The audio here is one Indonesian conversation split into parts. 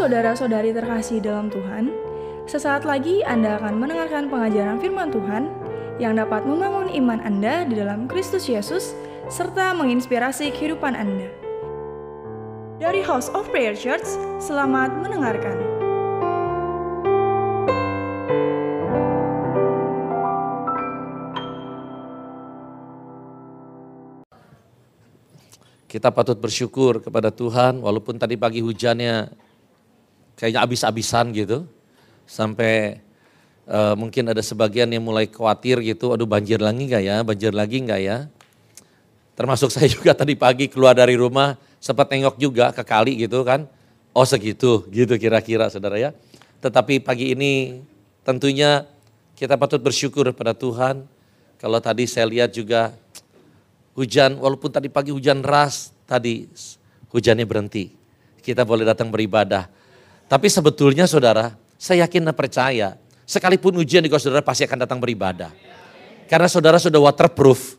saudara-saudari terkasih dalam Tuhan, sesaat lagi Anda akan mendengarkan pengajaran firman Tuhan yang dapat membangun iman Anda di dalam Kristus Yesus serta menginspirasi kehidupan Anda. Dari House of Prayer Church, selamat mendengarkan. Kita patut bersyukur kepada Tuhan walaupun tadi pagi hujannya kayaknya abis-abisan gitu. Sampai uh, mungkin ada sebagian yang mulai khawatir gitu, aduh banjir lagi enggak ya, banjir lagi enggak ya. Termasuk saya juga tadi pagi keluar dari rumah sempat tengok juga ke kali gitu kan. Oh segitu, gitu kira-kira saudara ya. Tetapi pagi ini tentunya kita patut bersyukur kepada Tuhan. Kalau tadi saya lihat juga hujan, walaupun tadi pagi hujan ras, tadi hujannya berhenti. Kita boleh datang beribadah. Tapi sebetulnya saudara, saya yakin dan percaya, sekalipun ujian juga saudara pasti akan datang beribadah. Karena saudara sudah waterproof.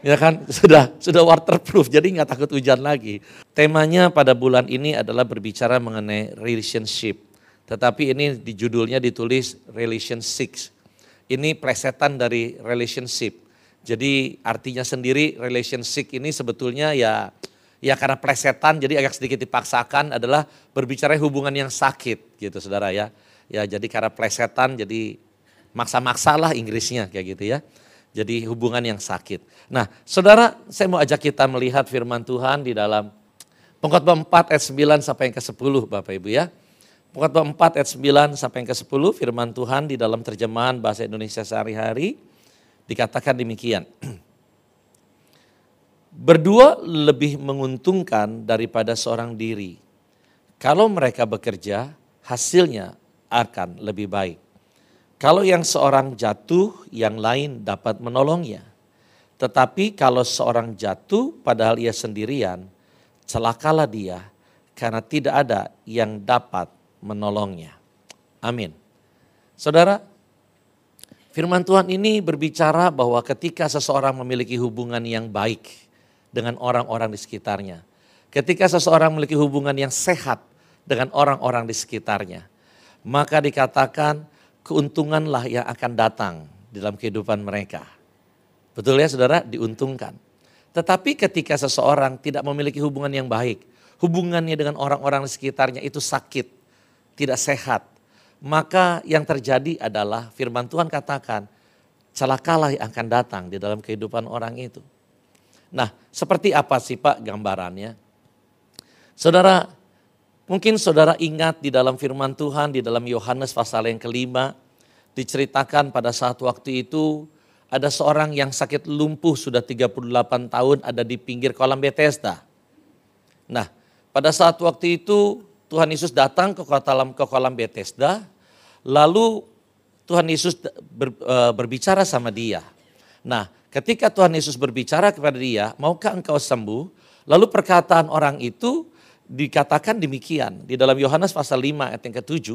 Ya kan, sudah sudah waterproof, jadi nggak takut hujan lagi. Temanya pada bulan ini adalah berbicara mengenai relationship. Tetapi ini di judulnya ditulis relation six. Ini plesetan dari relationship. Jadi artinya sendiri relationship ini sebetulnya ya ya karena plesetan jadi agak sedikit dipaksakan adalah berbicara hubungan yang sakit gitu saudara ya. Ya jadi karena plesetan jadi maksa-maksa lah Inggrisnya kayak gitu ya. Jadi hubungan yang sakit. Nah saudara saya mau ajak kita melihat firman Tuhan di dalam Pengkhotbah 4 ayat 9 sampai yang ke-10 Bapak Ibu ya. Pengkhotbah 4 ayat 9 sampai yang ke-10 firman Tuhan di dalam terjemahan bahasa Indonesia sehari-hari dikatakan demikian. Berdua lebih menguntungkan daripada seorang diri. Kalau mereka bekerja, hasilnya akan lebih baik. Kalau yang seorang jatuh, yang lain dapat menolongnya. Tetapi kalau seorang jatuh padahal ia sendirian, celakalah dia karena tidak ada yang dapat menolongnya. Amin. Saudara, Firman Tuhan ini berbicara bahwa ketika seseorang memiliki hubungan yang baik dengan orang-orang di sekitarnya, ketika seseorang memiliki hubungan yang sehat dengan orang-orang di sekitarnya, maka dikatakan keuntunganlah yang akan datang dalam kehidupan mereka. Betul ya saudara? Diuntungkan. Tetapi ketika seseorang tidak memiliki hubungan yang baik, hubungannya dengan orang-orang di sekitarnya itu sakit, tidak sehat, maka yang terjadi adalah firman Tuhan katakan, celakalah yang akan datang di dalam kehidupan orang itu. Nah, seperti apa sih Pak gambarannya? Saudara, mungkin saudara ingat di dalam firman Tuhan, di dalam Yohanes pasal yang kelima, diceritakan pada saat waktu itu ada seorang yang sakit lumpuh sudah 38 tahun ada di pinggir kolam Bethesda. Nah, pada saat waktu itu Tuhan Yesus datang ke kolam, ke kolam Bethesda, lalu Tuhan Yesus ber, e, berbicara sama dia. Nah, ketika Tuhan Yesus berbicara kepada dia, maukah engkau sembuh? Lalu perkataan orang itu dikatakan demikian. Di dalam Yohanes pasal 5 ayat yang ke-7,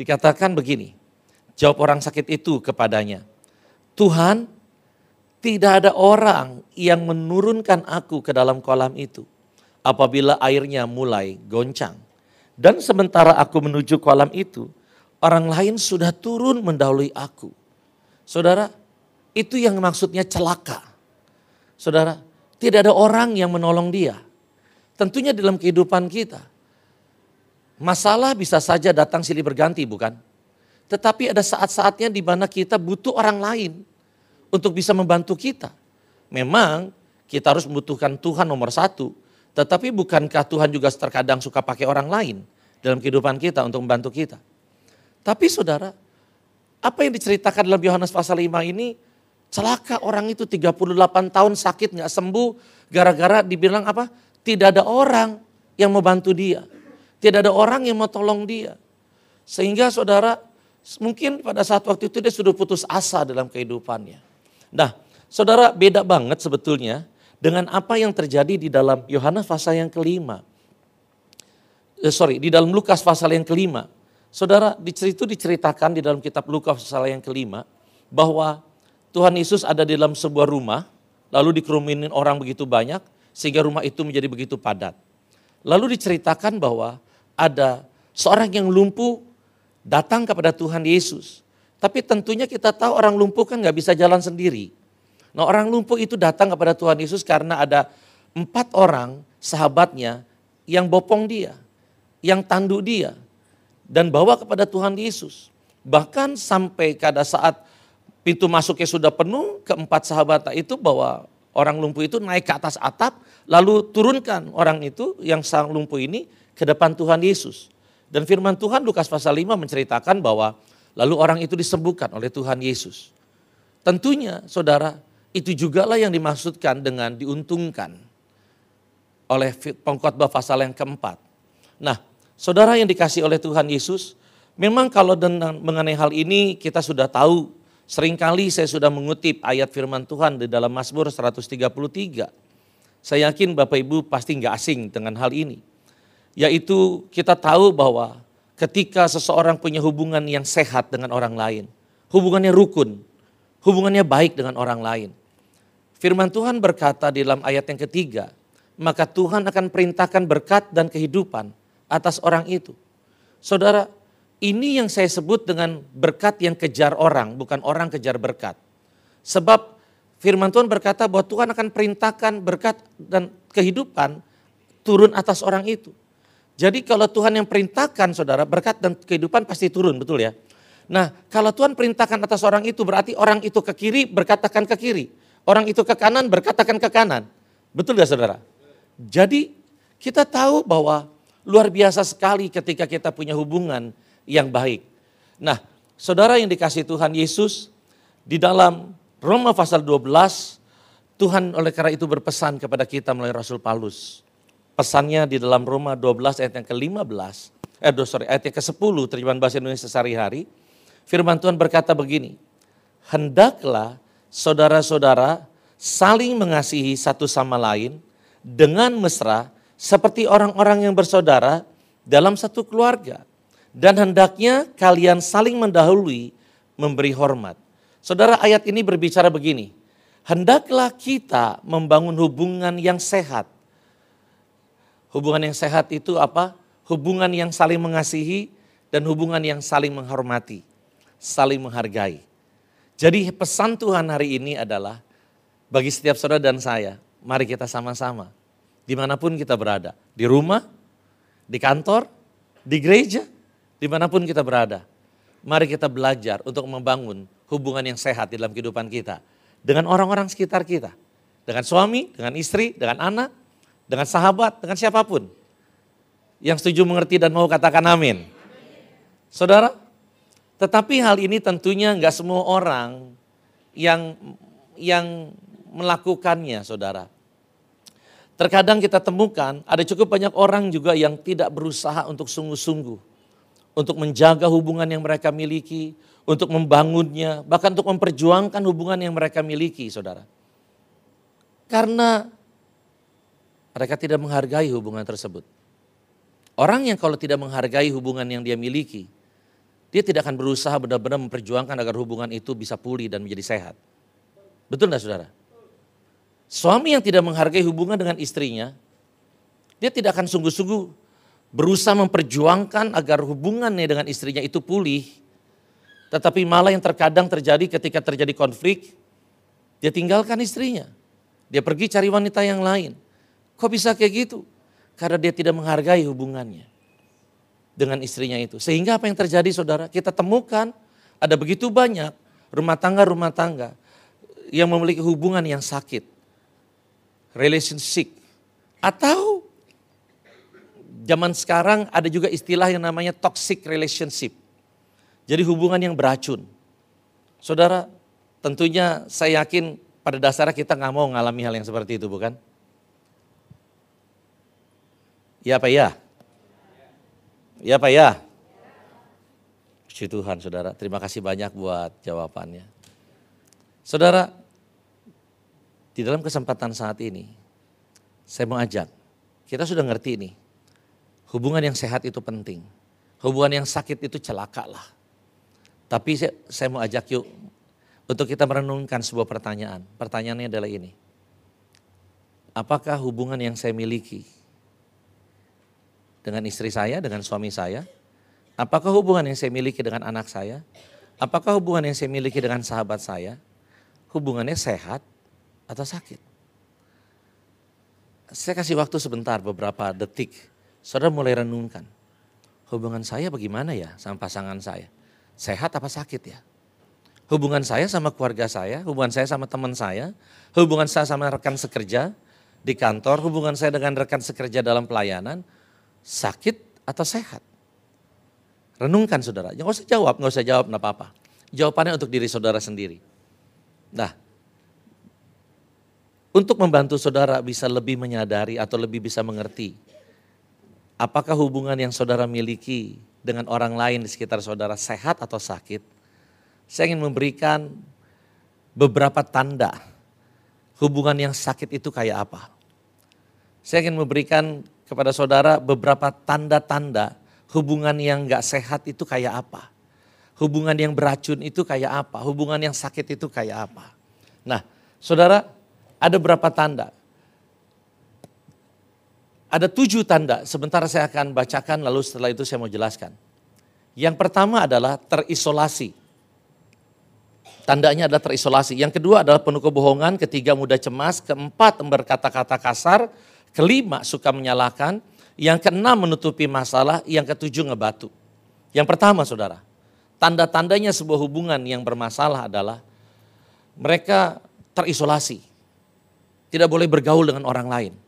dikatakan begini. Jawab orang sakit itu kepadanya, Tuhan tidak ada orang yang menurunkan aku ke dalam kolam itu apabila airnya mulai goncang. Dan sementara aku menuju kolam itu, orang lain sudah turun mendahului aku. Saudara, itu yang maksudnya celaka. Saudara, tidak ada orang yang menolong dia. Tentunya dalam kehidupan kita. Masalah bisa saja datang silih berganti bukan? Tetapi ada saat-saatnya di mana kita butuh orang lain untuk bisa membantu kita. Memang kita harus membutuhkan Tuhan nomor satu. Tetapi bukankah Tuhan juga terkadang suka pakai orang lain dalam kehidupan kita untuk membantu kita? Tapi saudara, apa yang diceritakan dalam Yohanes pasal 5 ini, celaka orang itu 38 tahun sakit nggak sembuh, gara-gara dibilang apa? Tidak ada orang yang mau bantu dia. Tidak ada orang yang mau tolong dia. Sehingga saudara, mungkin pada saat waktu itu dia sudah putus asa dalam kehidupannya. Nah, saudara beda banget sebetulnya dengan apa yang terjadi di dalam Yohanes pasal yang kelima. Eh, sorry, di dalam Lukas pasal yang kelima. Saudara, itu diceritakan di dalam kitab Lukas pasal yang kelima, bahwa Tuhan Yesus ada di dalam sebuah rumah, lalu dikerumunin orang begitu banyak, sehingga rumah itu menjadi begitu padat. Lalu diceritakan bahwa ada seorang yang lumpuh datang kepada Tuhan Yesus. Tapi tentunya kita tahu orang lumpuh kan nggak bisa jalan sendiri. Nah orang lumpuh itu datang kepada Tuhan Yesus karena ada empat orang sahabatnya yang bopong dia, yang tanduk dia, dan bawa kepada Tuhan Yesus. Bahkan sampai pada saat pintu masuknya sudah penuh, keempat sahabat itu bahwa orang lumpuh itu naik ke atas atap, lalu turunkan orang itu yang sang lumpuh ini ke depan Tuhan Yesus. Dan firman Tuhan Lukas pasal 5 menceritakan bahwa lalu orang itu disembuhkan oleh Tuhan Yesus. Tentunya saudara itu jugalah yang dimaksudkan dengan diuntungkan oleh pengkhotbah pasal yang keempat. Nah, saudara yang dikasih oleh Tuhan Yesus, memang kalau mengenai hal ini kita sudah tahu, sering kali saya sudah mengutip ayat firman Tuhan di dalam Mazmur 133. Saya yakin Bapak Ibu pasti nggak asing dengan hal ini. Yaitu kita tahu bahwa ketika seseorang punya hubungan yang sehat dengan orang lain, hubungannya rukun, hubungannya baik dengan orang lain, Firman Tuhan berkata di dalam ayat yang ketiga, maka Tuhan akan perintahkan berkat dan kehidupan atas orang itu. Saudara, ini yang saya sebut dengan berkat yang kejar orang, bukan orang kejar berkat. Sebab firman Tuhan berkata bahwa Tuhan akan perintahkan berkat dan kehidupan turun atas orang itu. Jadi kalau Tuhan yang perintahkan saudara, berkat dan kehidupan pasti turun, betul ya? Nah kalau Tuhan perintahkan atas orang itu berarti orang itu ke kiri berkatakan ke kiri. Orang itu ke kanan berkatakan ke kanan. Betul gak saudara? Jadi kita tahu bahwa luar biasa sekali ketika kita punya hubungan yang baik. Nah saudara yang dikasih Tuhan Yesus di dalam Roma pasal 12 Tuhan oleh karena itu berpesan kepada kita melalui Rasul Paulus. Pesannya di dalam Roma 12 ayat yang ke-15, eh sorry, ayat yang ke-10 terjemahan bahasa Indonesia sehari-hari. Firman Tuhan berkata begini, hendaklah saudara-saudara saling mengasihi satu sama lain dengan mesra seperti orang-orang yang bersaudara dalam satu keluarga. Dan hendaknya kalian saling mendahului memberi hormat. Saudara ayat ini berbicara begini, hendaklah kita membangun hubungan yang sehat. Hubungan yang sehat itu apa? Hubungan yang saling mengasihi dan hubungan yang saling menghormati, saling menghargai. Jadi pesan Tuhan hari ini adalah bagi setiap saudara dan saya, mari kita sama-sama di mana pun kita berada, di rumah, di kantor, di gereja, di mana pun kita berada. Mari kita belajar untuk membangun hubungan yang sehat di dalam kehidupan kita. Dengan orang-orang sekitar kita. Dengan suami, dengan istri, dengan anak, dengan sahabat, dengan siapa pun. Yang setuju mengerti dan mau katakan amin. Saudara, tetapi hal ini tentunya nggak semua orang yang yang melakukannya, saudara. Terkadang kita temukan ada cukup banyak orang juga yang tidak berusaha untuk sungguh-sungguh. Untuk menjaga hubungan yang mereka miliki, untuk membangunnya, bahkan untuk memperjuangkan hubungan yang mereka miliki, saudara. Karena mereka tidak menghargai hubungan tersebut. Orang yang kalau tidak menghargai hubungan yang dia miliki, dia tidak akan berusaha benar-benar memperjuangkan agar hubungan itu bisa pulih dan menjadi sehat. Betul nggak saudara? Suami yang tidak menghargai hubungan dengan istrinya, dia tidak akan sungguh-sungguh berusaha memperjuangkan agar hubungannya dengan istrinya itu pulih. Tetapi malah yang terkadang terjadi ketika terjadi konflik, dia tinggalkan istrinya. Dia pergi cari wanita yang lain. Kok bisa kayak gitu? Karena dia tidak menghargai hubungannya dengan istrinya itu. Sehingga apa yang terjadi saudara? Kita temukan ada begitu banyak rumah tangga-rumah tangga yang memiliki hubungan yang sakit. Relationship. Atau zaman sekarang ada juga istilah yang namanya toxic relationship. Jadi hubungan yang beracun. Saudara, tentunya saya yakin pada dasarnya kita nggak mau mengalami hal yang seperti itu, bukan? Ya apa ya? Ya Pak ya? Puji Tuhan saudara, terima kasih banyak buat jawabannya. Saudara, di dalam kesempatan saat ini, saya mau ajak, kita sudah ngerti ini, hubungan yang sehat itu penting. Hubungan yang sakit itu celaka lah. Tapi saya, saya mau ajak yuk, untuk kita merenungkan sebuah pertanyaan. Pertanyaannya adalah ini, apakah hubungan yang saya miliki dengan istri saya, dengan suami saya? Apakah hubungan yang saya miliki dengan anak saya? Apakah hubungan yang saya miliki dengan sahabat saya? Hubungannya sehat atau sakit? Saya kasih waktu sebentar, beberapa detik. Saudara mulai renungkan. Hubungan saya bagaimana ya sama pasangan saya? Sehat apa sakit ya? Hubungan saya sama keluarga saya, hubungan saya sama teman saya, hubungan saya sama rekan sekerja di kantor, hubungan saya dengan rekan sekerja dalam pelayanan, sakit atau sehat? Renungkan saudara, nggak usah jawab, nggak usah jawab, nggak apa-apa. Jawabannya untuk diri saudara sendiri. Nah, untuk membantu saudara bisa lebih menyadari atau lebih bisa mengerti apakah hubungan yang saudara miliki dengan orang lain di sekitar saudara sehat atau sakit, saya ingin memberikan beberapa tanda hubungan yang sakit itu kayak apa. Saya ingin memberikan kepada saudara beberapa tanda-tanda hubungan yang gak sehat itu kayak apa. Hubungan yang beracun itu kayak apa, hubungan yang sakit itu kayak apa. Nah, saudara, ada berapa tanda? Ada tujuh tanda, sebentar saya akan bacakan lalu setelah itu saya mau jelaskan. Yang pertama adalah terisolasi. Tandanya adalah terisolasi. Yang kedua adalah penuh kebohongan, ketiga mudah cemas, keempat berkata-kata kasar, kelima suka menyalahkan, yang keenam menutupi masalah, yang ketujuh ngebatu. Yang pertama saudara, tanda-tandanya sebuah hubungan yang bermasalah adalah mereka terisolasi. Tidak boleh bergaul dengan orang lain.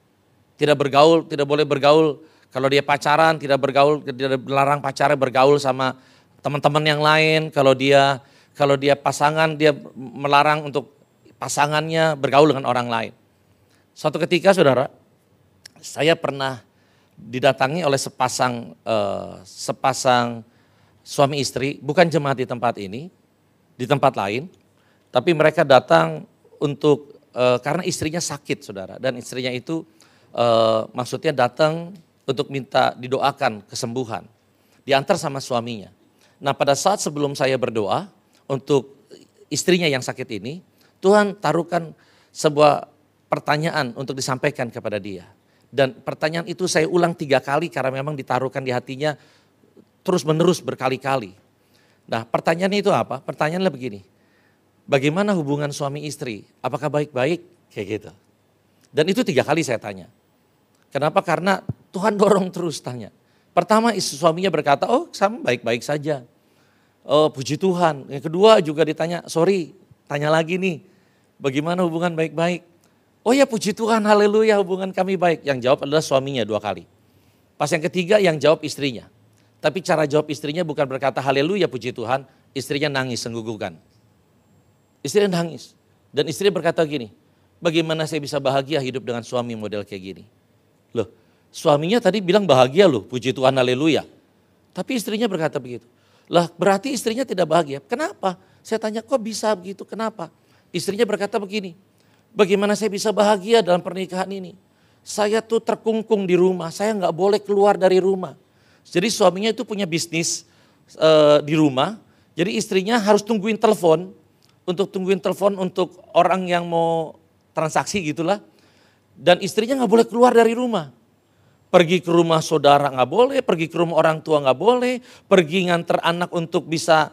Tidak bergaul, tidak boleh bergaul kalau dia pacaran, tidak bergaul, tidak melarang pacarnya bergaul sama teman-teman yang lain. Kalau dia kalau dia pasangan, dia melarang untuk pasangannya bergaul dengan orang lain. Suatu ketika saudara, saya pernah didatangi oleh sepasang uh, sepasang suami istri, bukan jemaat di tempat ini, di tempat lain, tapi mereka datang untuk uh, karena istrinya sakit, saudara, dan istrinya itu uh, maksudnya datang untuk minta didoakan kesembuhan, diantar sama suaminya. Nah pada saat sebelum saya berdoa untuk istrinya yang sakit ini, Tuhan taruhkan sebuah pertanyaan untuk disampaikan kepada dia. Dan pertanyaan itu saya ulang tiga kali karena memang ditaruhkan di hatinya terus menerus berkali-kali. Nah pertanyaannya itu apa? Pertanyaannya begini, bagaimana hubungan suami istri? Apakah baik-baik? Kayak gitu. Dan itu tiga kali saya tanya. Kenapa? Karena Tuhan dorong terus tanya. Pertama suaminya berkata, oh sama baik-baik saja. Oh puji Tuhan. Yang kedua juga ditanya, sorry tanya lagi nih. Bagaimana hubungan baik-baik? Oh ya puji Tuhan, haleluya hubungan kami baik. Yang jawab adalah suaminya dua kali. Pas yang ketiga yang jawab istrinya. Tapi cara jawab istrinya bukan berkata haleluya puji Tuhan, istrinya nangis senggugukan. Istri nangis. Dan istri berkata gini, bagaimana saya bisa bahagia hidup dengan suami model kayak gini? Loh, suaminya tadi bilang bahagia loh, puji Tuhan haleluya. Tapi istrinya berkata begitu. Lah berarti istrinya tidak bahagia. Kenapa? Saya tanya kok bisa begitu, kenapa? Istrinya berkata begini, bagaimana saya bisa bahagia dalam pernikahan ini? Saya tuh terkungkung di rumah, saya nggak boleh keluar dari rumah. Jadi suaminya itu punya bisnis uh, di rumah, jadi istrinya harus tungguin telepon untuk tungguin telepon untuk orang yang mau transaksi gitulah. Dan istrinya nggak boleh keluar dari rumah. Pergi ke rumah saudara nggak boleh, pergi ke rumah orang tua nggak boleh, pergi nganter anak untuk bisa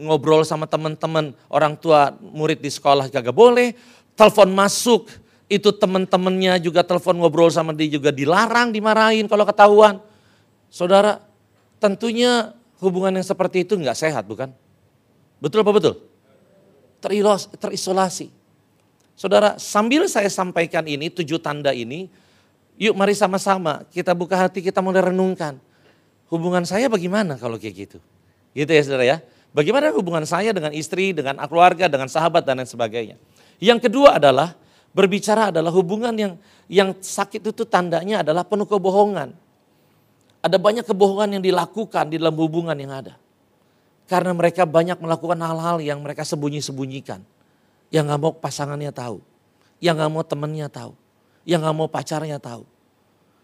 ngobrol sama teman-teman orang tua murid di sekolah gak boleh. Telepon masuk, itu teman-temannya juga telepon ngobrol sama dia juga dilarang, dimarahin kalau ketahuan. Saudara, tentunya hubungan yang seperti itu nggak sehat bukan? Betul apa betul? terisolasi. Saudara, sambil saya sampaikan ini, tujuh tanda ini, yuk mari sama-sama kita buka hati, kita mulai renungkan. Hubungan saya bagaimana kalau kayak gitu? Gitu ya saudara ya. Bagaimana hubungan saya dengan istri, dengan keluarga, dengan sahabat dan lain sebagainya. Yang kedua adalah berbicara adalah hubungan yang yang sakit itu tandanya adalah penuh kebohongan. Ada banyak kebohongan yang dilakukan di dalam hubungan yang ada. Karena mereka banyak melakukan hal-hal yang mereka sembunyi-sembunyikan. Yang gak mau pasangannya tahu. Yang gak mau temannya tahu. Yang gak mau pacarnya tahu.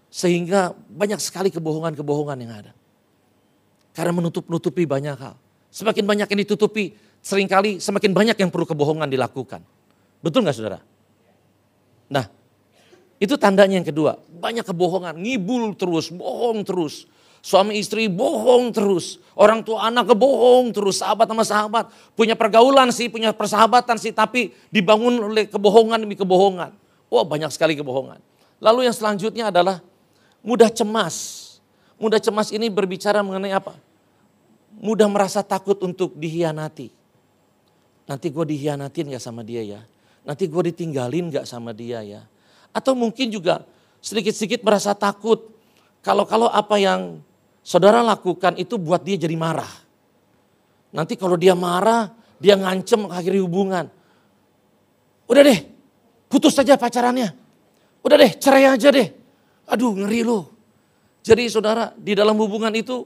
Sehingga banyak sekali kebohongan-kebohongan yang ada. Karena menutup-nutupi banyak hal. Semakin banyak yang ditutupi, sering kali semakin banyak yang perlu kebohongan dilakukan. Betul gak saudara? Nah, Itu tandanya yang kedua. Banyak kebohongan, ngibul terus, bohong terus. Suami istri bohong terus. Orang tua anak kebohong terus. Sahabat sama sahabat. Punya pergaulan sih, punya persahabatan sih. Tapi dibangun oleh kebohongan demi kebohongan. Wah banyak sekali kebohongan. Lalu yang selanjutnya adalah mudah cemas. Mudah cemas ini berbicara mengenai apa? Mudah merasa takut untuk dihianati. Nanti gue dihianatin gak sama dia ya? Nanti gue ditinggalin gak sama dia ya? Atau mungkin juga sedikit-sedikit merasa takut. Kalau-kalau apa yang saudara lakukan itu buat dia jadi marah. Nanti kalau dia marah, dia ngancem akhiri hubungan. Udah deh, putus saja pacarannya. Udah deh, cerai aja deh. Aduh ngeri loh. Jadi saudara, di dalam hubungan itu,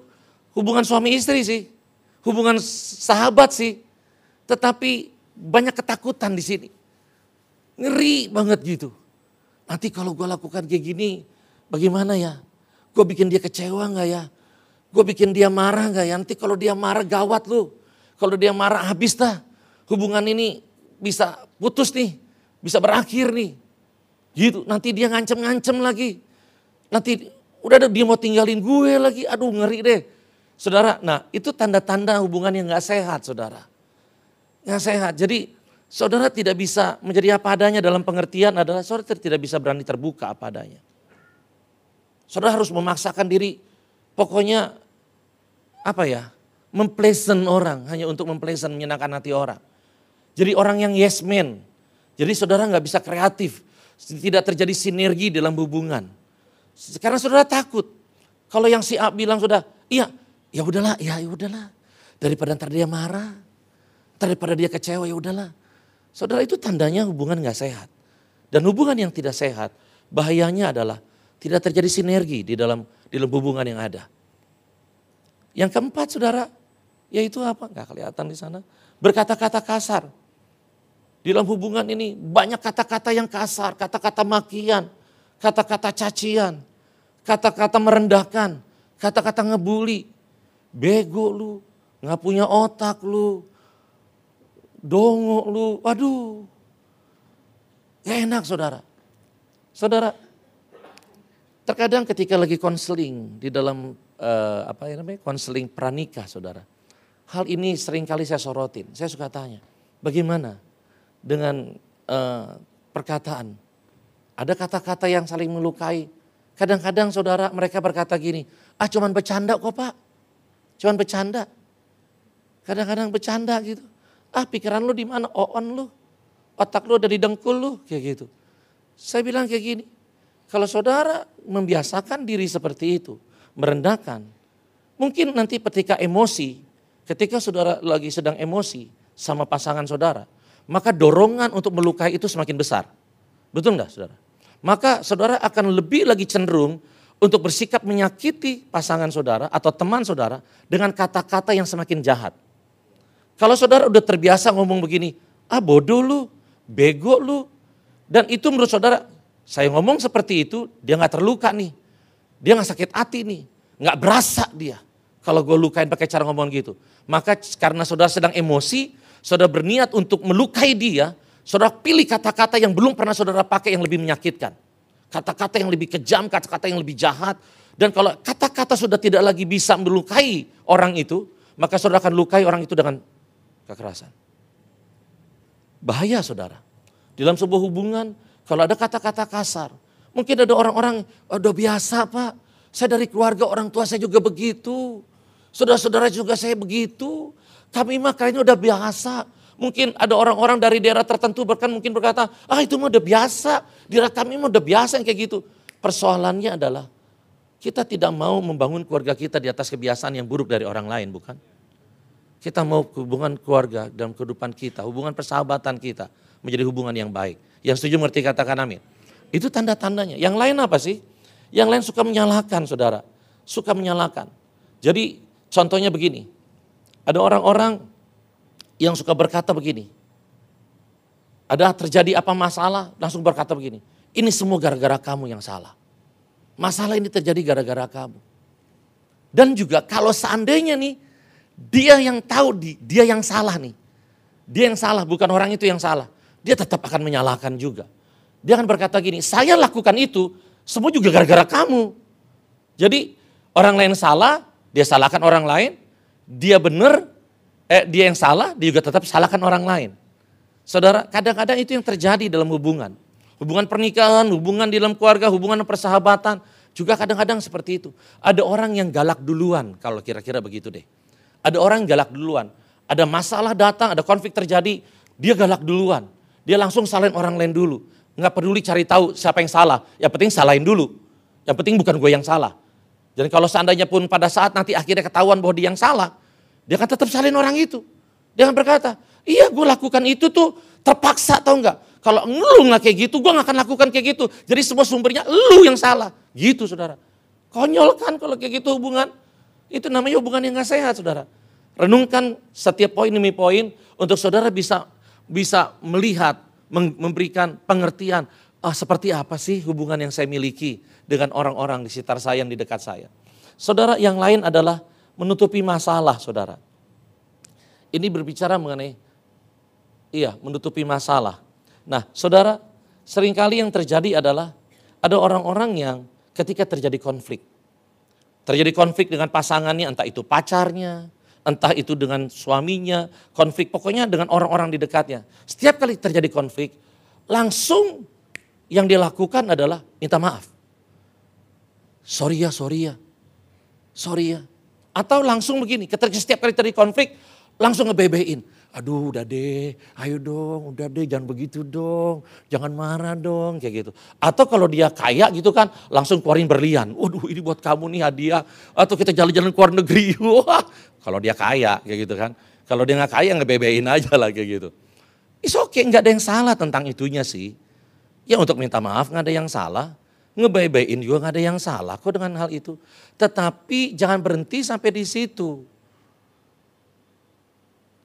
hubungan suami istri sih. Hubungan sahabat sih. Tetapi banyak ketakutan di sini. Ngeri banget gitu. Nanti kalau gue lakukan kayak gini, bagaimana ya? Gue bikin dia kecewa gak ya? Gue bikin dia marah gak ya? Nanti kalau dia marah gawat lu. Kalau dia marah habis dah. Hubungan ini bisa putus nih. Bisa berakhir nih. Gitu. Nanti dia ngancem-ngancem lagi. Nanti udah ada dia mau tinggalin gue lagi. Aduh ngeri deh. Saudara, nah itu tanda-tanda hubungan yang gak sehat saudara. Gak sehat. Jadi saudara tidak bisa menjadi apa adanya dalam pengertian adalah saudara tidak bisa berani terbuka apa adanya. Saudara harus memaksakan diri pokoknya apa ya, mempleasant orang hanya untuk mempleasant menyenangkan hati orang. Jadi orang yang yes man. Jadi saudara nggak bisa kreatif, tidak terjadi sinergi dalam hubungan. Karena saudara takut. Kalau yang si A bilang sudah, iya, ya udahlah, ya, ya udahlah. Daripada ntar dia marah, daripada dia kecewa, ya udahlah. Saudara itu tandanya hubungan nggak sehat. Dan hubungan yang tidak sehat, bahayanya adalah tidak terjadi sinergi di dalam di dalam hubungan yang ada. Yang keempat saudara, yaitu apa? Gak kelihatan di sana. Berkata-kata kasar. Di dalam hubungan ini banyak kata-kata yang kasar, kata-kata makian, kata-kata cacian, kata-kata merendahkan, kata-kata ngebully. Bego lu, gak punya otak lu, dongo lu, waduh. Gak enak saudara. Saudara, terkadang ketika lagi konseling di dalam uh, apa ya namanya konseling pranikah saudara. Hal ini sering kali saya sorotin. Saya suka tanya, bagaimana dengan uh, perkataan? Ada kata-kata yang saling melukai. Kadang-kadang saudara mereka berkata gini, ah cuman bercanda kok pak. Cuman bercanda. Kadang-kadang bercanda gitu. Ah pikiran lu di mana? Oon lu. Otak lu ada di dengkul lu. Kayak gitu. Saya bilang kayak gini. Kalau saudara membiasakan diri seperti itu merendahkan. Mungkin nanti ketika emosi, ketika saudara lagi sedang emosi sama pasangan saudara, maka dorongan untuk melukai itu semakin besar. Betul enggak saudara? Maka saudara akan lebih lagi cenderung untuk bersikap menyakiti pasangan saudara atau teman saudara dengan kata-kata yang semakin jahat. Kalau saudara udah terbiasa ngomong begini, ah bodoh lu, bego lu. Dan itu menurut saudara, saya ngomong seperti itu, dia nggak terluka nih. Dia nggak sakit hati nih, nggak berasa dia. Kalau gue lukain pakai cara ngomong gitu. Maka karena saudara sedang emosi, saudara berniat untuk melukai dia, saudara pilih kata-kata yang belum pernah saudara pakai yang lebih menyakitkan. Kata-kata yang lebih kejam, kata-kata yang lebih jahat. Dan kalau kata-kata sudah tidak lagi bisa melukai orang itu, maka saudara akan lukai orang itu dengan kekerasan. Bahaya saudara. Dalam sebuah hubungan, kalau ada kata-kata kasar, Mungkin ada orang-orang, udah biasa pak, saya dari keluarga orang tua saya juga begitu. Saudara-saudara juga saya begitu. Kami mah kayaknya udah biasa. Mungkin ada orang-orang dari daerah tertentu bahkan mungkin berkata, ah itu mah udah biasa. Daerah kami mah udah biasa yang kayak gitu. Persoalannya adalah kita tidak mau membangun keluarga kita di atas kebiasaan yang buruk dari orang lain bukan? Kita mau hubungan keluarga dalam kehidupan kita, hubungan persahabatan kita menjadi hubungan yang baik. Yang setuju mengerti katakan amin. Itu tanda-tandanya. Yang lain apa sih? Yang lain suka menyalahkan saudara. Suka menyalahkan. Jadi contohnya begini. Ada orang-orang yang suka berkata begini. Ada terjadi apa masalah langsung berkata begini. Ini semua gara-gara kamu yang salah. Masalah ini terjadi gara-gara kamu. Dan juga kalau seandainya nih dia yang tahu dia yang salah nih. Dia yang salah bukan orang itu yang salah. Dia tetap akan menyalahkan juga. Dia akan berkata gini, saya lakukan itu semua juga gara-gara kamu. Jadi orang lain salah, dia salahkan orang lain, dia benar, eh, dia yang salah, dia juga tetap salahkan orang lain. Saudara, kadang-kadang itu yang terjadi dalam hubungan. Hubungan pernikahan, hubungan di dalam keluarga, hubungan persahabatan, juga kadang-kadang seperti itu. Ada orang yang galak duluan, kalau kira-kira begitu deh. Ada orang yang galak duluan. Ada masalah datang, ada konflik terjadi, dia galak duluan. Dia langsung salahin orang lain dulu nggak peduli cari tahu siapa yang salah. Yang penting salahin dulu. Yang penting bukan gue yang salah. Jadi kalau seandainya pun pada saat nanti akhirnya ketahuan bahwa dia yang salah, dia akan tetap salahin orang itu. Dia akan berkata, iya gue lakukan itu tuh terpaksa tau nggak? Kalau lu nggak kayak gitu, gue nggak akan lakukan kayak gitu. Jadi semua sumbernya lu yang salah. Gitu saudara. Konyol kan kalau kayak gitu hubungan. Itu namanya hubungan yang gak sehat saudara. Renungkan setiap poin demi poin untuk saudara bisa bisa melihat memberikan pengertian, ah, seperti apa sih hubungan yang saya miliki dengan orang-orang di sekitar saya yang di dekat saya. Saudara, yang lain adalah menutupi masalah, saudara. Ini berbicara mengenai, iya, menutupi masalah. Nah, saudara, sering kali yang terjadi adalah ada orang-orang yang ketika terjadi konflik, terjadi konflik dengan pasangannya, entah itu pacarnya, entah itu dengan suaminya, konflik pokoknya dengan orang-orang di dekatnya. Setiap kali terjadi konflik, langsung yang dilakukan adalah minta maaf. Sorry ya, sorry ya, sorry ya. Atau langsung begini, ketika setiap kali terjadi konflik, langsung ngebebein aduh udah deh, ayo dong, udah deh jangan begitu dong, jangan marah dong, kayak gitu. Atau kalau dia kaya gitu kan, langsung keluarin berlian, waduh ini buat kamu nih hadiah, atau kita jalan-jalan ke luar negeri, wah kalau dia kaya kayak gitu kan. Kalau dia nggak kaya ngebebein aja lah kayak gitu. Is oke, okay, nggak ada yang salah tentang itunya sih. Ya untuk minta maaf nggak ada yang salah. Ngebebein juga nggak ada yang salah kok dengan hal itu. Tetapi jangan berhenti sampai di situ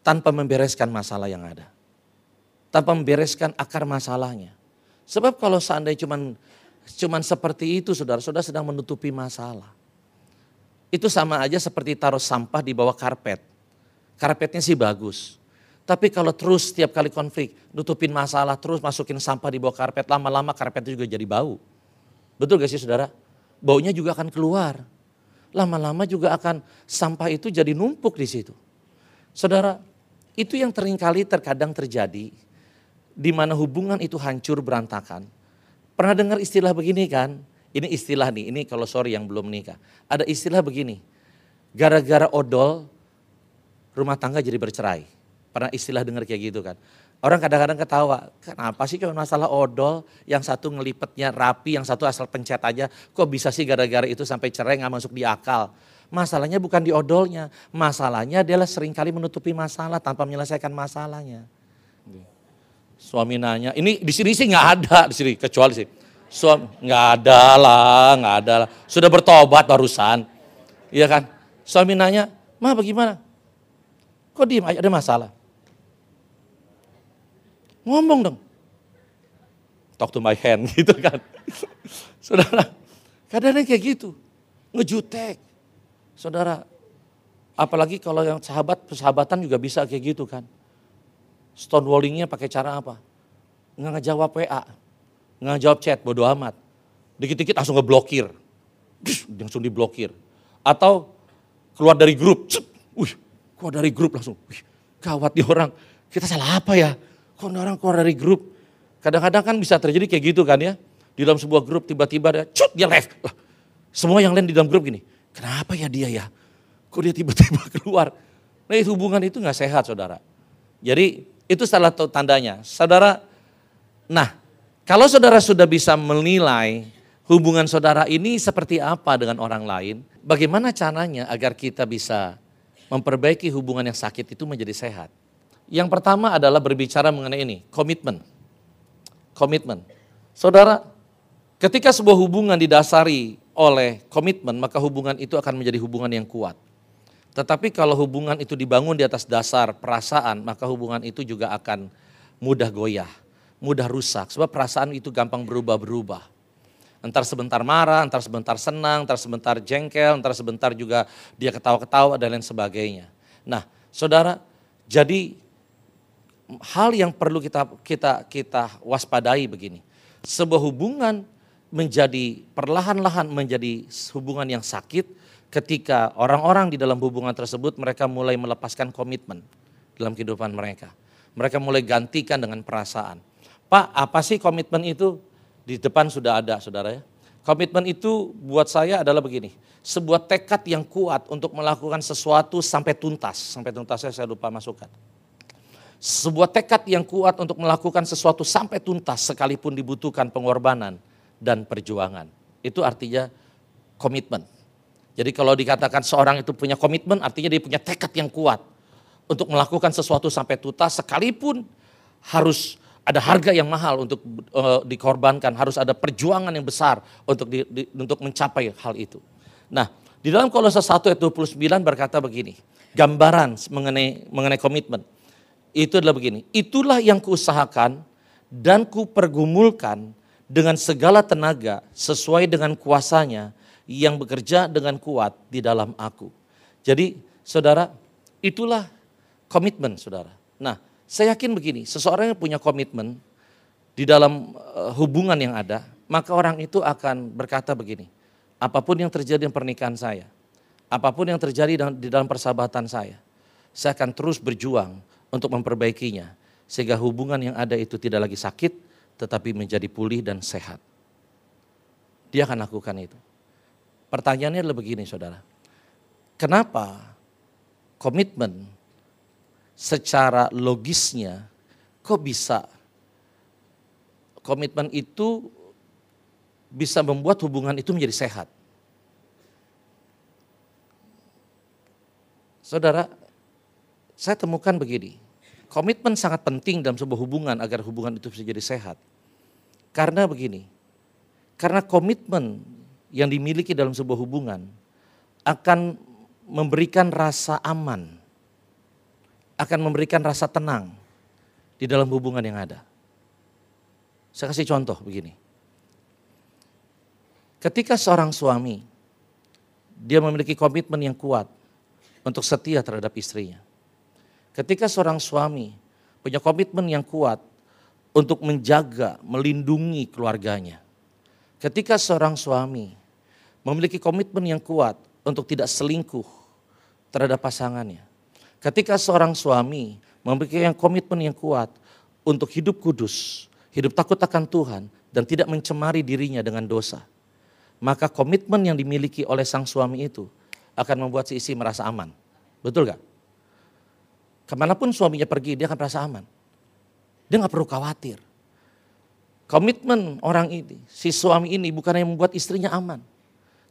tanpa membereskan masalah yang ada. Tanpa membereskan akar masalahnya. Sebab kalau seandainya cuman cuman seperti itu saudara-saudara sedang menutupi masalah. Itu sama aja seperti taruh sampah di bawah karpet. Karpetnya sih bagus. Tapi kalau terus setiap kali konflik, nutupin masalah, terus masukin sampah di bawah karpet, lama-lama karpet itu juga jadi bau. Betul gak sih saudara? Baunya juga akan keluar. Lama-lama juga akan sampah itu jadi numpuk di situ. Saudara, itu yang sering kali terkadang terjadi di mana hubungan itu hancur berantakan. Pernah dengar istilah begini kan? Ini istilah nih, ini kalau sorry yang belum nikah. Ada istilah begini, gara-gara odol rumah tangga jadi bercerai. Pernah istilah dengar kayak gitu kan? Orang kadang-kadang ketawa, kenapa sih cuma masalah odol, yang satu ngelipetnya rapi, yang satu asal pencet aja, kok bisa sih gara-gara itu sampai cerai nggak masuk di akal. Masalahnya bukan di odolnya, masalahnya adalah sering kali menutupi masalah tanpa menyelesaikan masalahnya. Suami nanya, ini di sini sih nggak ada di sini kecuali sih. Suami nggak ada lah, nggak ada lah. Sudah bertobat barusan, iya kan? Suami nanya, mah bagaimana? Kok diem ada masalah? Ngomong dong. Talk to my hand gitu kan. Saudara, kadang-kadang kayak gitu. Ngejutek. Saudara, apalagi kalau yang sahabat, persahabatan juga bisa kayak gitu kan. Stonewallingnya pakai cara apa? Nggak ngejawab WA, nggak ngejawab chat, bodo amat. Dikit-dikit langsung ngeblokir, langsung diblokir. Atau keluar dari grup, wih, keluar dari grup langsung, wih, gawat di orang, kita salah apa ya? Kok orang keluar dari grup? Kadang-kadang kan bisa terjadi kayak gitu kan ya. Di dalam sebuah grup tiba-tiba dia, cut, dia left. Semua yang lain di dalam grup gini, Kenapa ya dia ya? Kok dia tiba-tiba keluar? Nah itu hubungan itu nggak sehat saudara. Jadi itu salah satu tandanya. Saudara, nah kalau saudara sudah bisa menilai hubungan saudara ini seperti apa dengan orang lain, bagaimana caranya agar kita bisa memperbaiki hubungan yang sakit itu menjadi sehat? Yang pertama adalah berbicara mengenai ini, komitmen. Komitmen. Saudara, ketika sebuah hubungan didasari oleh komitmen, maka hubungan itu akan menjadi hubungan yang kuat. Tetapi kalau hubungan itu dibangun di atas dasar perasaan, maka hubungan itu juga akan mudah goyah, mudah rusak. Sebab perasaan itu gampang berubah-berubah. Entar sebentar marah, entar sebentar senang, entar sebentar jengkel, entar sebentar juga dia ketawa-ketawa dan lain sebagainya. Nah, saudara, jadi hal yang perlu kita kita kita waspadai begini. sebuah hubungan menjadi perlahan-lahan menjadi hubungan yang sakit ketika orang-orang di dalam hubungan tersebut mereka mulai melepaskan komitmen dalam kehidupan mereka. Mereka mulai gantikan dengan perasaan. Pak, apa sih komitmen itu? Di depan sudah ada, saudara ya. Komitmen itu buat saya adalah begini, sebuah tekad yang kuat untuk melakukan sesuatu sampai tuntas. Sampai tuntasnya saya lupa masukkan. Sebuah tekad yang kuat untuk melakukan sesuatu sampai tuntas sekalipun dibutuhkan pengorbanan dan perjuangan. Itu artinya komitmen. Jadi kalau dikatakan seorang itu punya komitmen artinya dia punya tekad yang kuat untuk melakukan sesuatu sampai tuntas sekalipun harus ada harga yang mahal untuk uh, dikorbankan, harus ada perjuangan yang besar untuk di, di, untuk mencapai hal itu. Nah, di dalam Kolose 1 ayat 29 berkata begini, gambaran mengenai mengenai komitmen. Itu adalah begini, itulah yang kuusahakan dan kupergumulkan dengan segala tenaga sesuai dengan kuasanya yang bekerja dengan kuat di dalam aku. Jadi, saudara, itulah komitmen, saudara. Nah, saya yakin begini, seseorang yang punya komitmen di dalam uh, hubungan yang ada, maka orang itu akan berkata begini, apa pun yang terjadi di pernikahan saya, apa pun yang terjadi di dalam persahabatan saya, saya akan terus berjuang untuk memperbaikinya, sehingga hubungan yang ada itu tidak lagi sakit, tetapi menjadi pulih dan sehat. Dia akan lakukan itu. Pertanyaannya adalah begini saudara, kenapa komitmen secara logisnya kok bisa komitmen itu bisa membuat hubungan itu menjadi sehat. Saudara, saya temukan begini, komitmen sangat penting dalam sebuah hubungan agar hubungan itu bisa jadi sehat. Karena begini, karena komitmen yang dimiliki dalam sebuah hubungan akan memberikan rasa aman akan memberikan rasa tenang di dalam hubungan yang ada. Saya kasih contoh begini. Ketika seorang suami dia memiliki komitmen yang kuat untuk setia terhadap istrinya. Ketika seorang suami punya komitmen yang kuat untuk menjaga, melindungi keluarganya. Ketika seorang suami memiliki komitmen yang kuat untuk tidak selingkuh terhadap pasangannya. Ketika seorang suami memiliki komitmen yang kuat untuk hidup kudus, hidup takut akan Tuhan, dan tidak mencemari dirinya dengan dosa, maka komitmen yang dimiliki oleh sang suami itu akan membuat si istri merasa aman. Betul gak? Ke mana pun suaminya pergi, dia akan merasa aman. Dia gak perlu khawatir. Komitmen orang ini, si suami ini bukan yang membuat istrinya aman.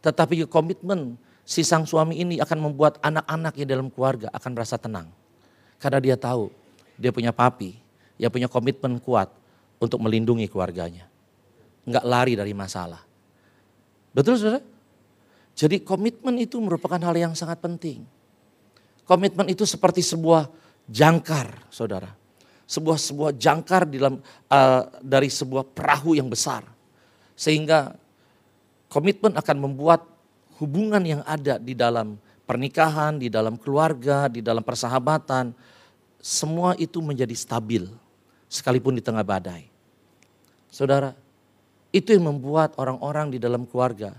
Tetapi komitmen si sang suami ini akan membuat anak-anaknya dalam keluarga akan merasa tenang. Karena dia tahu dia punya papi yang punya komitmen kuat untuk melindungi keluarganya. Enggak lari dari masalah. Betul saudara? Jadi komitmen itu merupakan hal yang sangat penting. Komitmen itu seperti sebuah jangkar saudara. Sebuah sebuah jangkar dalam uh, dari sebuah perahu yang besar. Sehingga komitmen akan membuat hubungan yang ada di dalam pernikahan, di dalam keluarga, di dalam persahabatan, semua itu menjadi stabil sekalipun di tengah badai. Saudara, itu yang membuat orang-orang di dalam keluarga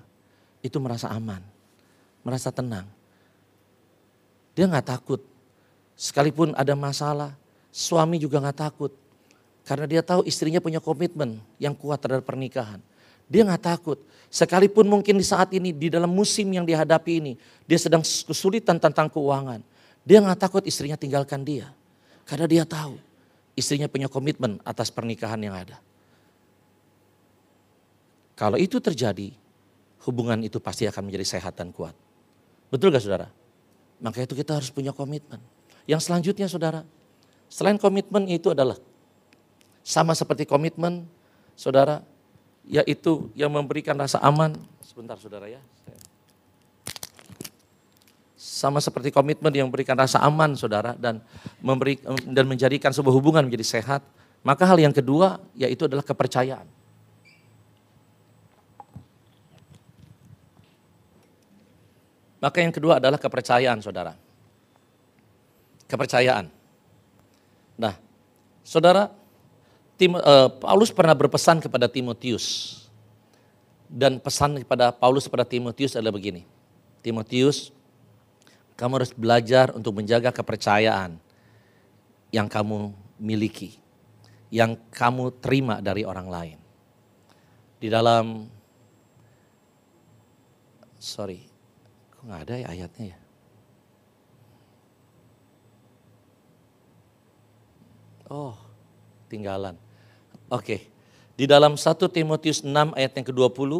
itu merasa aman, merasa tenang. Dia nggak takut, sekalipun ada masalah, suami juga nggak takut. Karena dia tahu istrinya punya komitmen yang kuat terhadap pernikahan. Dia nggak takut. Sekalipun mungkin di saat ini, di dalam musim yang dihadapi ini, dia sedang kesulitan tentang keuangan. Dia nggak takut istrinya tinggalkan dia. Karena dia tahu istrinya punya komitmen atas pernikahan yang ada. Kalau itu terjadi, hubungan itu pasti akan menjadi sehat dan kuat. Betul gak saudara? Maka itu kita harus punya komitmen. Yang selanjutnya saudara, selain komitmen itu adalah sama seperti komitmen saudara yaitu yang memberikan rasa aman. Sebentar saudara ya. Sama seperti komitmen yang memberikan rasa aman saudara dan memberi dan menjadikan sebuah hubungan menjadi sehat. Maka hal yang kedua yaitu adalah kepercayaan. Maka yang kedua adalah kepercayaan saudara. Kepercayaan. Nah, saudara, Tim, uh, Paulus pernah berpesan kepada Timotius. Dan pesan kepada Paulus kepada Timotius adalah begini. Timotius, kamu harus belajar untuk menjaga kepercayaan yang kamu miliki, yang kamu terima dari orang lain. Di dalam, sorry, kok nggak ada ya ayatnya ya? Oh, tinggalan. Oke. Di dalam 1 Timotius 6 ayat yang ke-20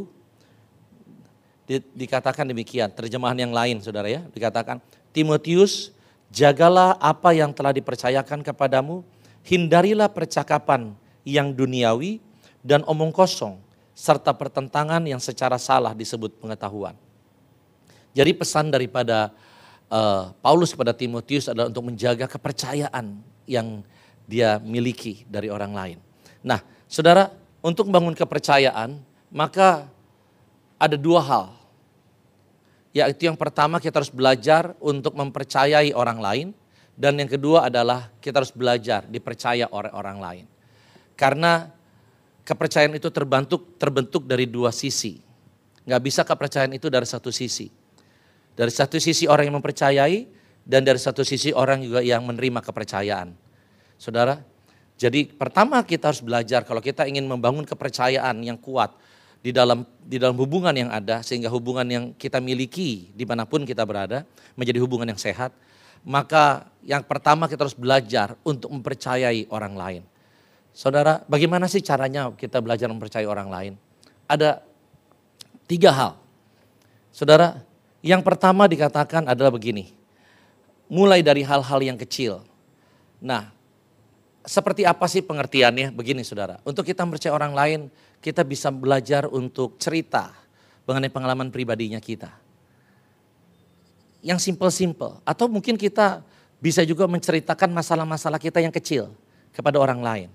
di, dikatakan demikian, terjemahan yang lain Saudara ya, dikatakan Timotius, jagalah apa yang telah dipercayakan kepadamu, hindarilah percakapan yang duniawi dan omong kosong serta pertentangan yang secara salah disebut pengetahuan. Jadi pesan daripada uh, Paulus kepada Timotius adalah untuk menjaga kepercayaan yang dia miliki dari orang lain. Nah, saudara, untuk membangun kepercayaan, maka ada dua hal. Yaitu yang pertama kita harus belajar untuk mempercayai orang lain. Dan yang kedua adalah kita harus belajar dipercaya oleh orang lain. Karena kepercayaan itu terbentuk, terbentuk dari dua sisi. Nggak bisa kepercayaan itu dari satu sisi. Dari satu sisi orang yang mempercayai dan dari satu sisi orang juga yang menerima kepercayaan. Saudara, jadi pertama kita harus belajar kalau kita ingin membangun kepercayaan yang kuat di dalam di dalam hubungan yang ada sehingga hubungan yang kita miliki di mana pun kita berada menjadi hubungan yang sehat. Maka yang pertama kita harus belajar untuk mempercayai orang lain. Saudara, bagaimana sih caranya kita belajar mempercayai orang lain? Ada tiga hal. Saudara, yang pertama dikatakan adalah begini. Mulai dari hal-hal yang kecil. Nah, seperti apa sih pengertiannya? Begini saudara, untuk kita percaya orang lain, kita bisa belajar untuk cerita mengenai pengalaman pribadinya kita. Yang simple-simple, atau mungkin kita bisa juga menceritakan masalah-masalah kita yang kecil kepada orang lain.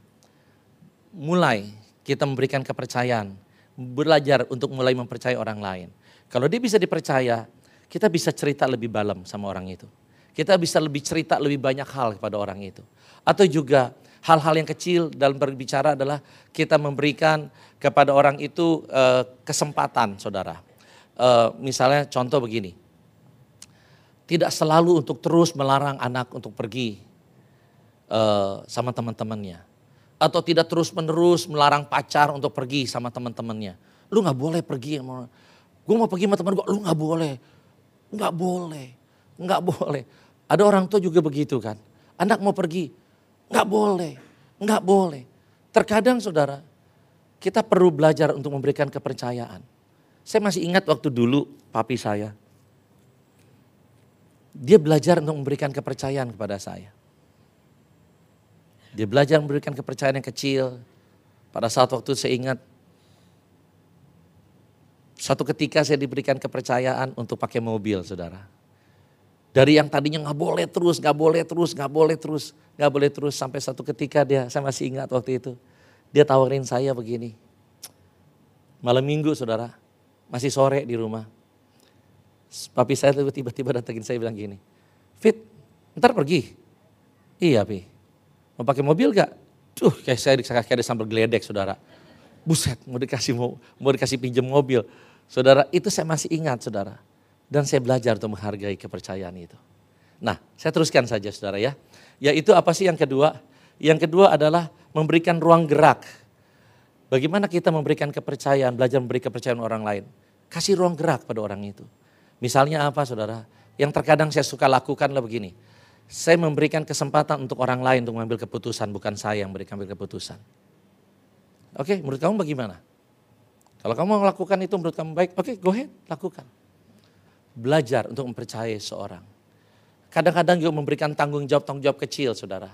Mulai kita memberikan kepercayaan, belajar untuk mulai mempercayai orang lain. Kalau dia bisa dipercaya, kita bisa cerita lebih dalam sama orang itu. Kita bisa lebih cerita lebih banyak hal kepada orang itu. Atau juga hal-hal yang kecil dalam berbicara adalah kita memberikan kepada orang itu uh, kesempatan saudara. Uh, misalnya contoh begini. Tidak selalu untuk terus melarang anak untuk pergi uh, sama teman-temannya. Atau tidak terus menerus melarang pacar untuk pergi sama teman-temannya. Lu gak boleh pergi. Gue mau pergi sama teman gue, lu gak boleh. Gak boleh, gak boleh. Ada orang tua juga begitu kan. Anak mau pergi, Enggak boleh, enggak boleh. Terkadang saudara, kita perlu belajar untuk memberikan kepercayaan. Saya masih ingat waktu dulu papi saya. Dia belajar untuk memberikan kepercayaan kepada saya. Dia belajar memberikan kepercayaan yang kecil. Pada saat waktu saya ingat, satu ketika saya diberikan kepercayaan untuk pakai mobil saudara. Dari yang tadinya nggak boleh terus, nggak boleh terus, nggak boleh terus, nggak boleh terus sampai satu ketika dia, saya masih ingat waktu itu, dia tawarin saya begini. Malam minggu saudara, masih sore di rumah. Papi saya tiba-tiba datengin saya bilang gini, Fit, ntar pergi. Iya Pi, mau pakai mobil gak? Tuh kayak saya kayak ada sambal geledek saudara. Buset, mau dikasih mau, mau dikasih pinjam mobil. Saudara, itu saya masih ingat saudara. Dan saya belajar untuk menghargai kepercayaan itu. Nah, saya teruskan saja saudara ya. Yaitu apa sih yang kedua? Yang kedua adalah memberikan ruang gerak. Bagaimana kita memberikan kepercayaan, belajar memberi kepercayaan orang lain. Kasih ruang gerak pada orang itu. Misalnya apa saudara? Yang terkadang saya suka lakukan lah begini. Saya memberikan kesempatan untuk orang lain untuk mengambil keputusan, bukan saya yang memberikan keputusan. Oke, menurut kamu bagaimana? Kalau kamu melakukan itu menurut kamu baik, oke go ahead, lakukan belajar untuk mempercayai seorang. Kadang-kadang juga memberikan tanggung jawab-tanggung jawab kecil saudara.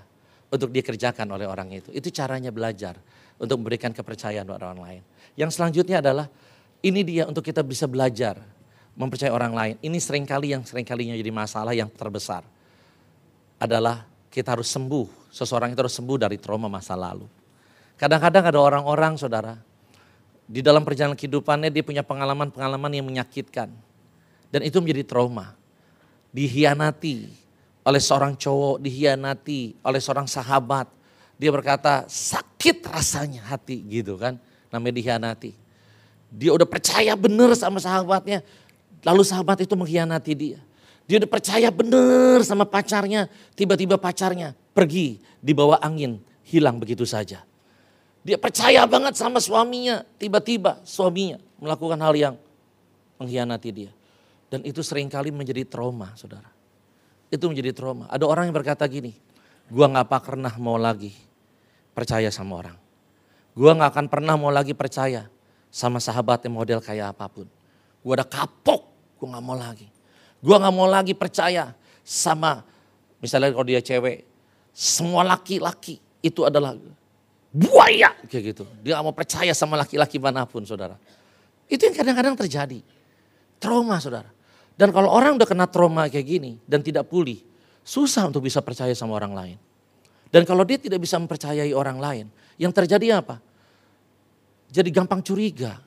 Untuk dikerjakan oleh orang itu. Itu caranya belajar untuk memberikan kepercayaan kepada orang lain. Yang selanjutnya adalah ini dia untuk kita bisa belajar mempercayai orang lain. Ini sering kali yang seringkalinya jadi masalah yang terbesar. Adalah kita harus sembuh. Seseorang itu harus sembuh dari trauma masa lalu. Kadang-kadang ada orang-orang saudara. Di dalam perjalanan kehidupannya dia punya pengalaman-pengalaman yang menyakitkan dan itu menjadi trauma. Dihianati oleh seorang cowok, dihianati oleh seorang sahabat. Dia berkata sakit rasanya hati gitu kan. Namanya dikhianati. Dia udah percaya bener sama sahabatnya. Lalu sahabat itu mengkhianati dia. Dia udah percaya bener sama pacarnya. Tiba-tiba pacarnya pergi di bawah angin. Hilang begitu saja. Dia percaya banget sama suaminya. Tiba-tiba suaminya melakukan hal yang mengkhianati dia. Dan itu sering kali menjadi trauma saudara. Itu menjadi trauma. Ada orang yang berkata gini, gua gak pernah mau lagi percaya sama orang. Gua gak akan pernah mau lagi percaya sama sahabat yang model kayak apa pun. Gua udah kapok, gua gak mau lagi. Gua gak mau lagi percaya sama, misalnya kalau dia cewek, semua laki-laki itu adalah buaya kayak gitu. Dia gak mau percaya sama laki-laki mana pun saudara. Itu yang kadang-kadang terjadi. Trauma saudara. Dan kalau orang udah kena trauma kayak gini dan tidak pulih, susah untuk bisa percaya sama orang lain. Dan kalau dia tidak bisa mempercayai orang lain, yang terjadi apa? Jadi gampang curiga,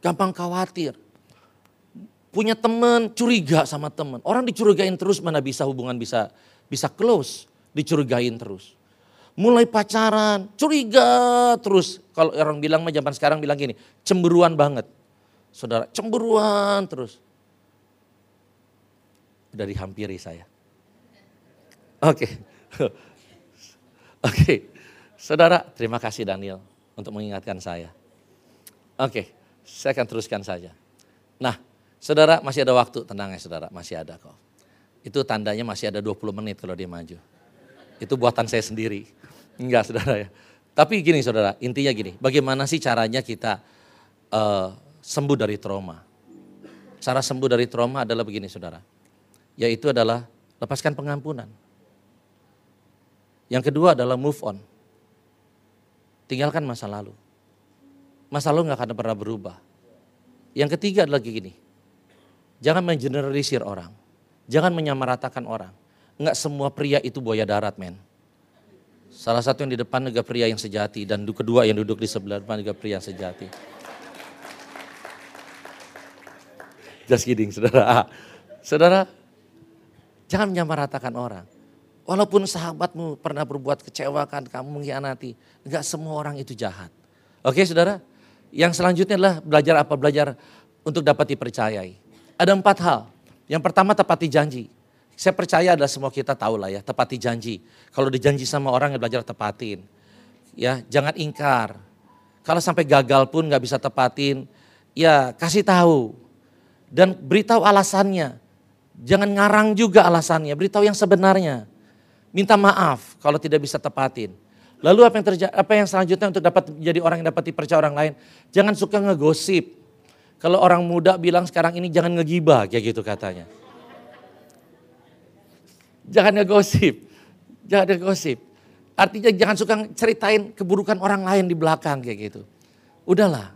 gampang khawatir. Punya teman curiga sama teman. Orang dicurigain terus mana bisa hubungan bisa bisa close, dicurigain terus. Mulai pacaran, curiga terus. Kalau orang bilang mah zaman sekarang bilang gini, cemburuan banget. Saudara, cemburuan terus sudah dihampiri saya. Oke. Okay. Oke. Okay. Saudara, terima kasih Daniel untuk mengingatkan saya. Oke, okay. saya akan teruskan saja. Nah, saudara masih ada waktu, tenang ya saudara, masih ada kok. Itu tandanya masih ada 20 menit kalau dia maju. Itu buatan saya sendiri. Enggak saudara ya. Tapi gini saudara, intinya gini, bagaimana sih caranya kita uh, sembuh dari trauma? Cara sembuh dari trauma adalah begini saudara yaitu adalah lepaskan pengampunan. Yang kedua adalah move on. Tinggalkan masa lalu. Masa lalu nggak akan pernah berubah. Yang ketiga adalah gini. Jangan mengeneralisir orang. Jangan menyamaratakan orang. Enggak semua pria itu buaya darat, men. Salah satu yang di depan juga pria yang sejati dan kedua yang duduk di sebelah depan juga pria yang sejati. Just kidding, saudara. Saudara, Jangan menyamaratakan orang. Walaupun sahabatmu pernah berbuat kecewakan, kamu mengkhianati. Enggak semua orang itu jahat. Oke saudara? Yang selanjutnya adalah belajar apa? Belajar untuk dapat dipercayai. Ada empat hal. Yang pertama tepati janji. Saya percaya adalah semua kita tahu lah ya, tepati janji. Kalau dijanji sama orang ya belajar tepatin. Ya, jangan ingkar. Kalau sampai gagal pun nggak bisa tepatin, ya kasih tahu. Dan beritahu alasannya. Jangan ngarang juga alasannya, beritahu yang sebenarnya. Minta maaf kalau tidak bisa tepatin. Lalu apa yang? Apa yang selanjutnya untuk dapat menjadi orang yang dapat dipercaya orang lain? Jangan suka ngegosip. Kalau orang muda bilang sekarang ini jangan ngegibah kayak gitu katanya. Jangan ngegosip. Jangan ngegosip. Artinya jangan suka ceritain keburukan orang lain di belakang kayak gitu. Udahlah.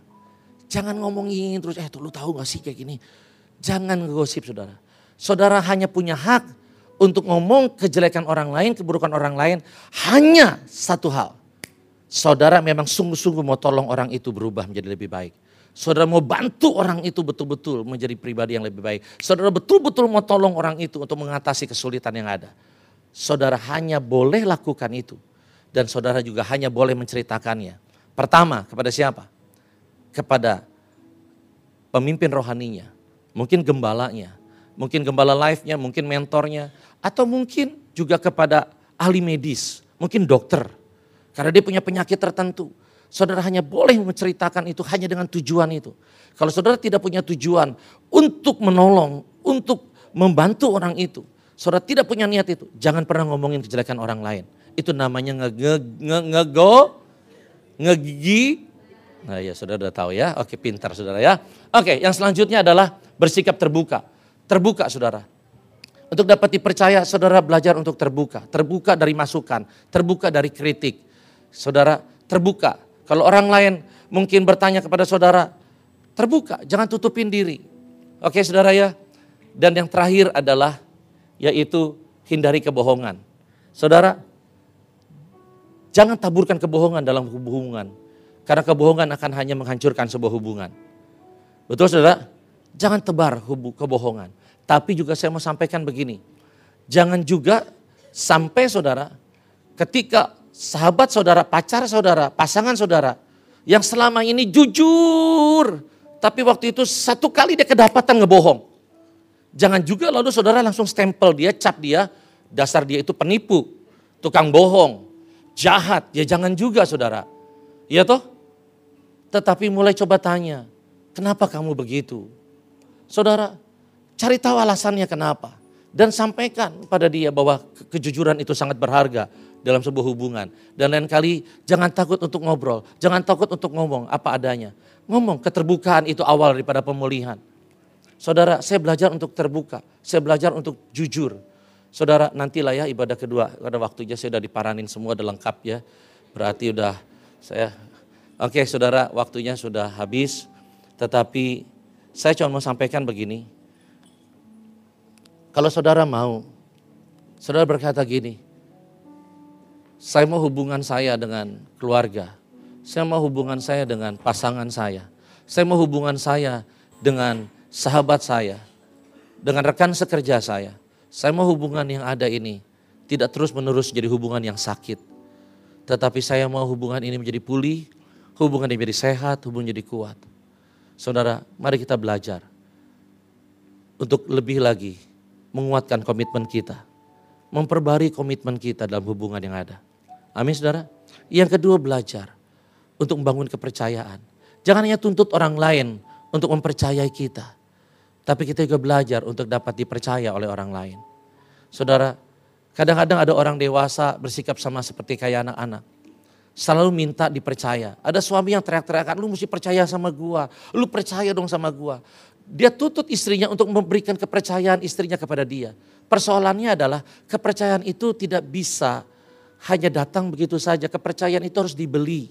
Jangan ngomongin terus, eh tuh lu tahu gak sih kayak gini. Jangan ngegosip saudara. Saudara hanya punya hak untuk ngomong kejelekan orang lain, keburukan orang lain. Hanya satu hal. Saudara memang sungguh-sungguh mau tolong orang itu berubah menjadi lebih baik. Saudara mau bantu orang itu betul-betul menjadi pribadi yang lebih baik. Saudara betul-betul mau tolong orang itu untuk mengatasi kesulitan yang ada. Saudara hanya boleh lakukan itu. Dan saudara juga hanya boleh menceritakannya. Pertama, kepada siapa? Kepada pemimpin rohaninya. Mungkin gembalanya, mungkin gembala live-nya, mungkin mentornya, atau mungkin juga kepada ahli medis, mungkin dokter. Karena dia punya penyakit tertentu. Saudara hanya boleh menceritakan itu hanya dengan tujuan itu. Kalau saudara tidak punya tujuan untuk menolong, untuk membantu orang itu. Saudara tidak punya niat itu, jangan pernah ngomongin kejelekan orang lain. Itu namanya nge, nge, ngego, ngegigi. Nah ya saudara udah tahu ya, oke pintar saudara ya. Oke yang selanjutnya adalah bersikap terbuka. Terbuka saudara. Untuk dapat dipercaya saudara belajar untuk terbuka. Terbuka dari masukan, terbuka dari kritik. Saudara terbuka. Kalau orang lain mungkin bertanya kepada saudara, terbuka, jangan tutupin diri. Oke saudara ya. Dan yang terakhir adalah yaitu hindari kebohongan. Saudara, jangan taburkan kebohongan dalam hubungan. Karena kebohongan akan hanya menghancurkan sebuah hubungan. Betul saudara? Jangan tebar kebohongan. Tapi juga saya mau sampaikan begini. Jangan juga sampai saudara ketika sahabat saudara, pacar saudara, pasangan saudara yang selama ini jujur, tapi waktu itu satu kali dia kedapatan ngebohong. Jangan juga lalu saudara langsung stempel dia, cap dia, dasar dia itu penipu, tukang bohong, jahat. Ya jangan juga saudara. Iya toh? Tetapi mulai coba tanya, kenapa kamu begitu? Saudara, cari tahu alasannya kenapa. Dan sampaikan pada dia bahwa kejujuran itu sangat berharga dalam sebuah hubungan. Dan lain kali jangan takut untuk ngobrol, jangan takut untuk ngomong apa adanya. Ngomong keterbukaan itu awal daripada pemulihan. Saudara, saya belajar untuk terbuka, saya belajar untuk jujur. Saudara, nantilah ya ibadah kedua, pada waktunya saya sudah diparanin semua, udah lengkap ya. Berarti udah saya, oke saudara, waktunya sudah habis. Tetapi saya cuma mau sampaikan begini, kalau saudara mau, saudara berkata gini, saya mau hubungan saya dengan keluarga. Saya mau hubungan saya dengan pasangan saya. Saya mau hubungan saya dengan sahabat saya. Dengan rekan sekerja saya. Saya mau hubungan yang ada ini tidak terus menerus jadi hubungan yang sakit. Tetapi saya mau hubungan ini menjadi pulih, hubungan ini menjadi sehat, hubungan jadi kuat. Saudara, mari kita belajar untuk lebih lagi menguatkan komitmen kita. Memperbarui komitmen kita dalam hubungan yang ada. Amin saudara. Yang kedua belajar untuk membangun kepercayaan. Jangan hanya tuntut orang lain untuk mempercayai kita. Tapi kita juga belajar untuk dapat dipercaya oleh orang lain. Saudara, kadang-kadang ada orang dewasa bersikap sama seperti kayak anak-anak. Selalu minta dipercaya. Ada suami yang teriak-teriakan, lu mesti percaya sama gua. Lu percaya dong sama gua. Dia tutut istrinya untuk memberikan kepercayaan istrinya kepada dia. Persoalannya adalah kepercayaan itu tidak bisa hanya datang begitu saja. Kepercayaan itu harus dibeli.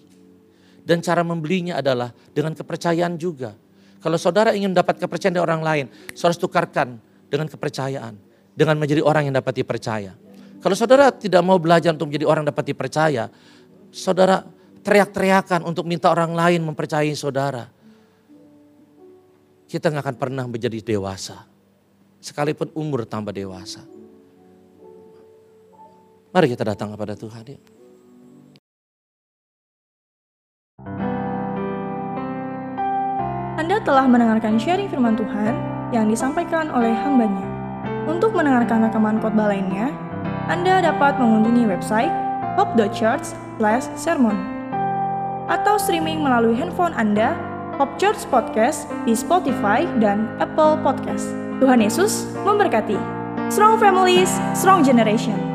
Dan cara membelinya adalah dengan kepercayaan juga. Kalau saudara ingin dapat kepercayaan dari orang lain, saudara tukarkan dengan kepercayaan. Dengan menjadi orang yang dapat dipercaya. Kalau saudara tidak mau belajar untuk menjadi orang yang dapat dipercaya, saudara teriak-teriakan untuk minta orang lain mempercayai saudara. Kita nggak akan pernah menjadi dewasa. Sekalipun umur tambah dewasa. Mari kita datang kepada Tuhan ya. Anda telah mendengarkan sharing firman Tuhan yang disampaikan oleh hambanya. Untuk mendengarkan rekaman khotbah lainnya, Anda dapat mengunjungi website hope.church sermon atau streaming melalui handphone Anda Hope Church Podcast di Spotify dan Apple Podcast. Tuhan Yesus memberkati. Strong families, strong generation.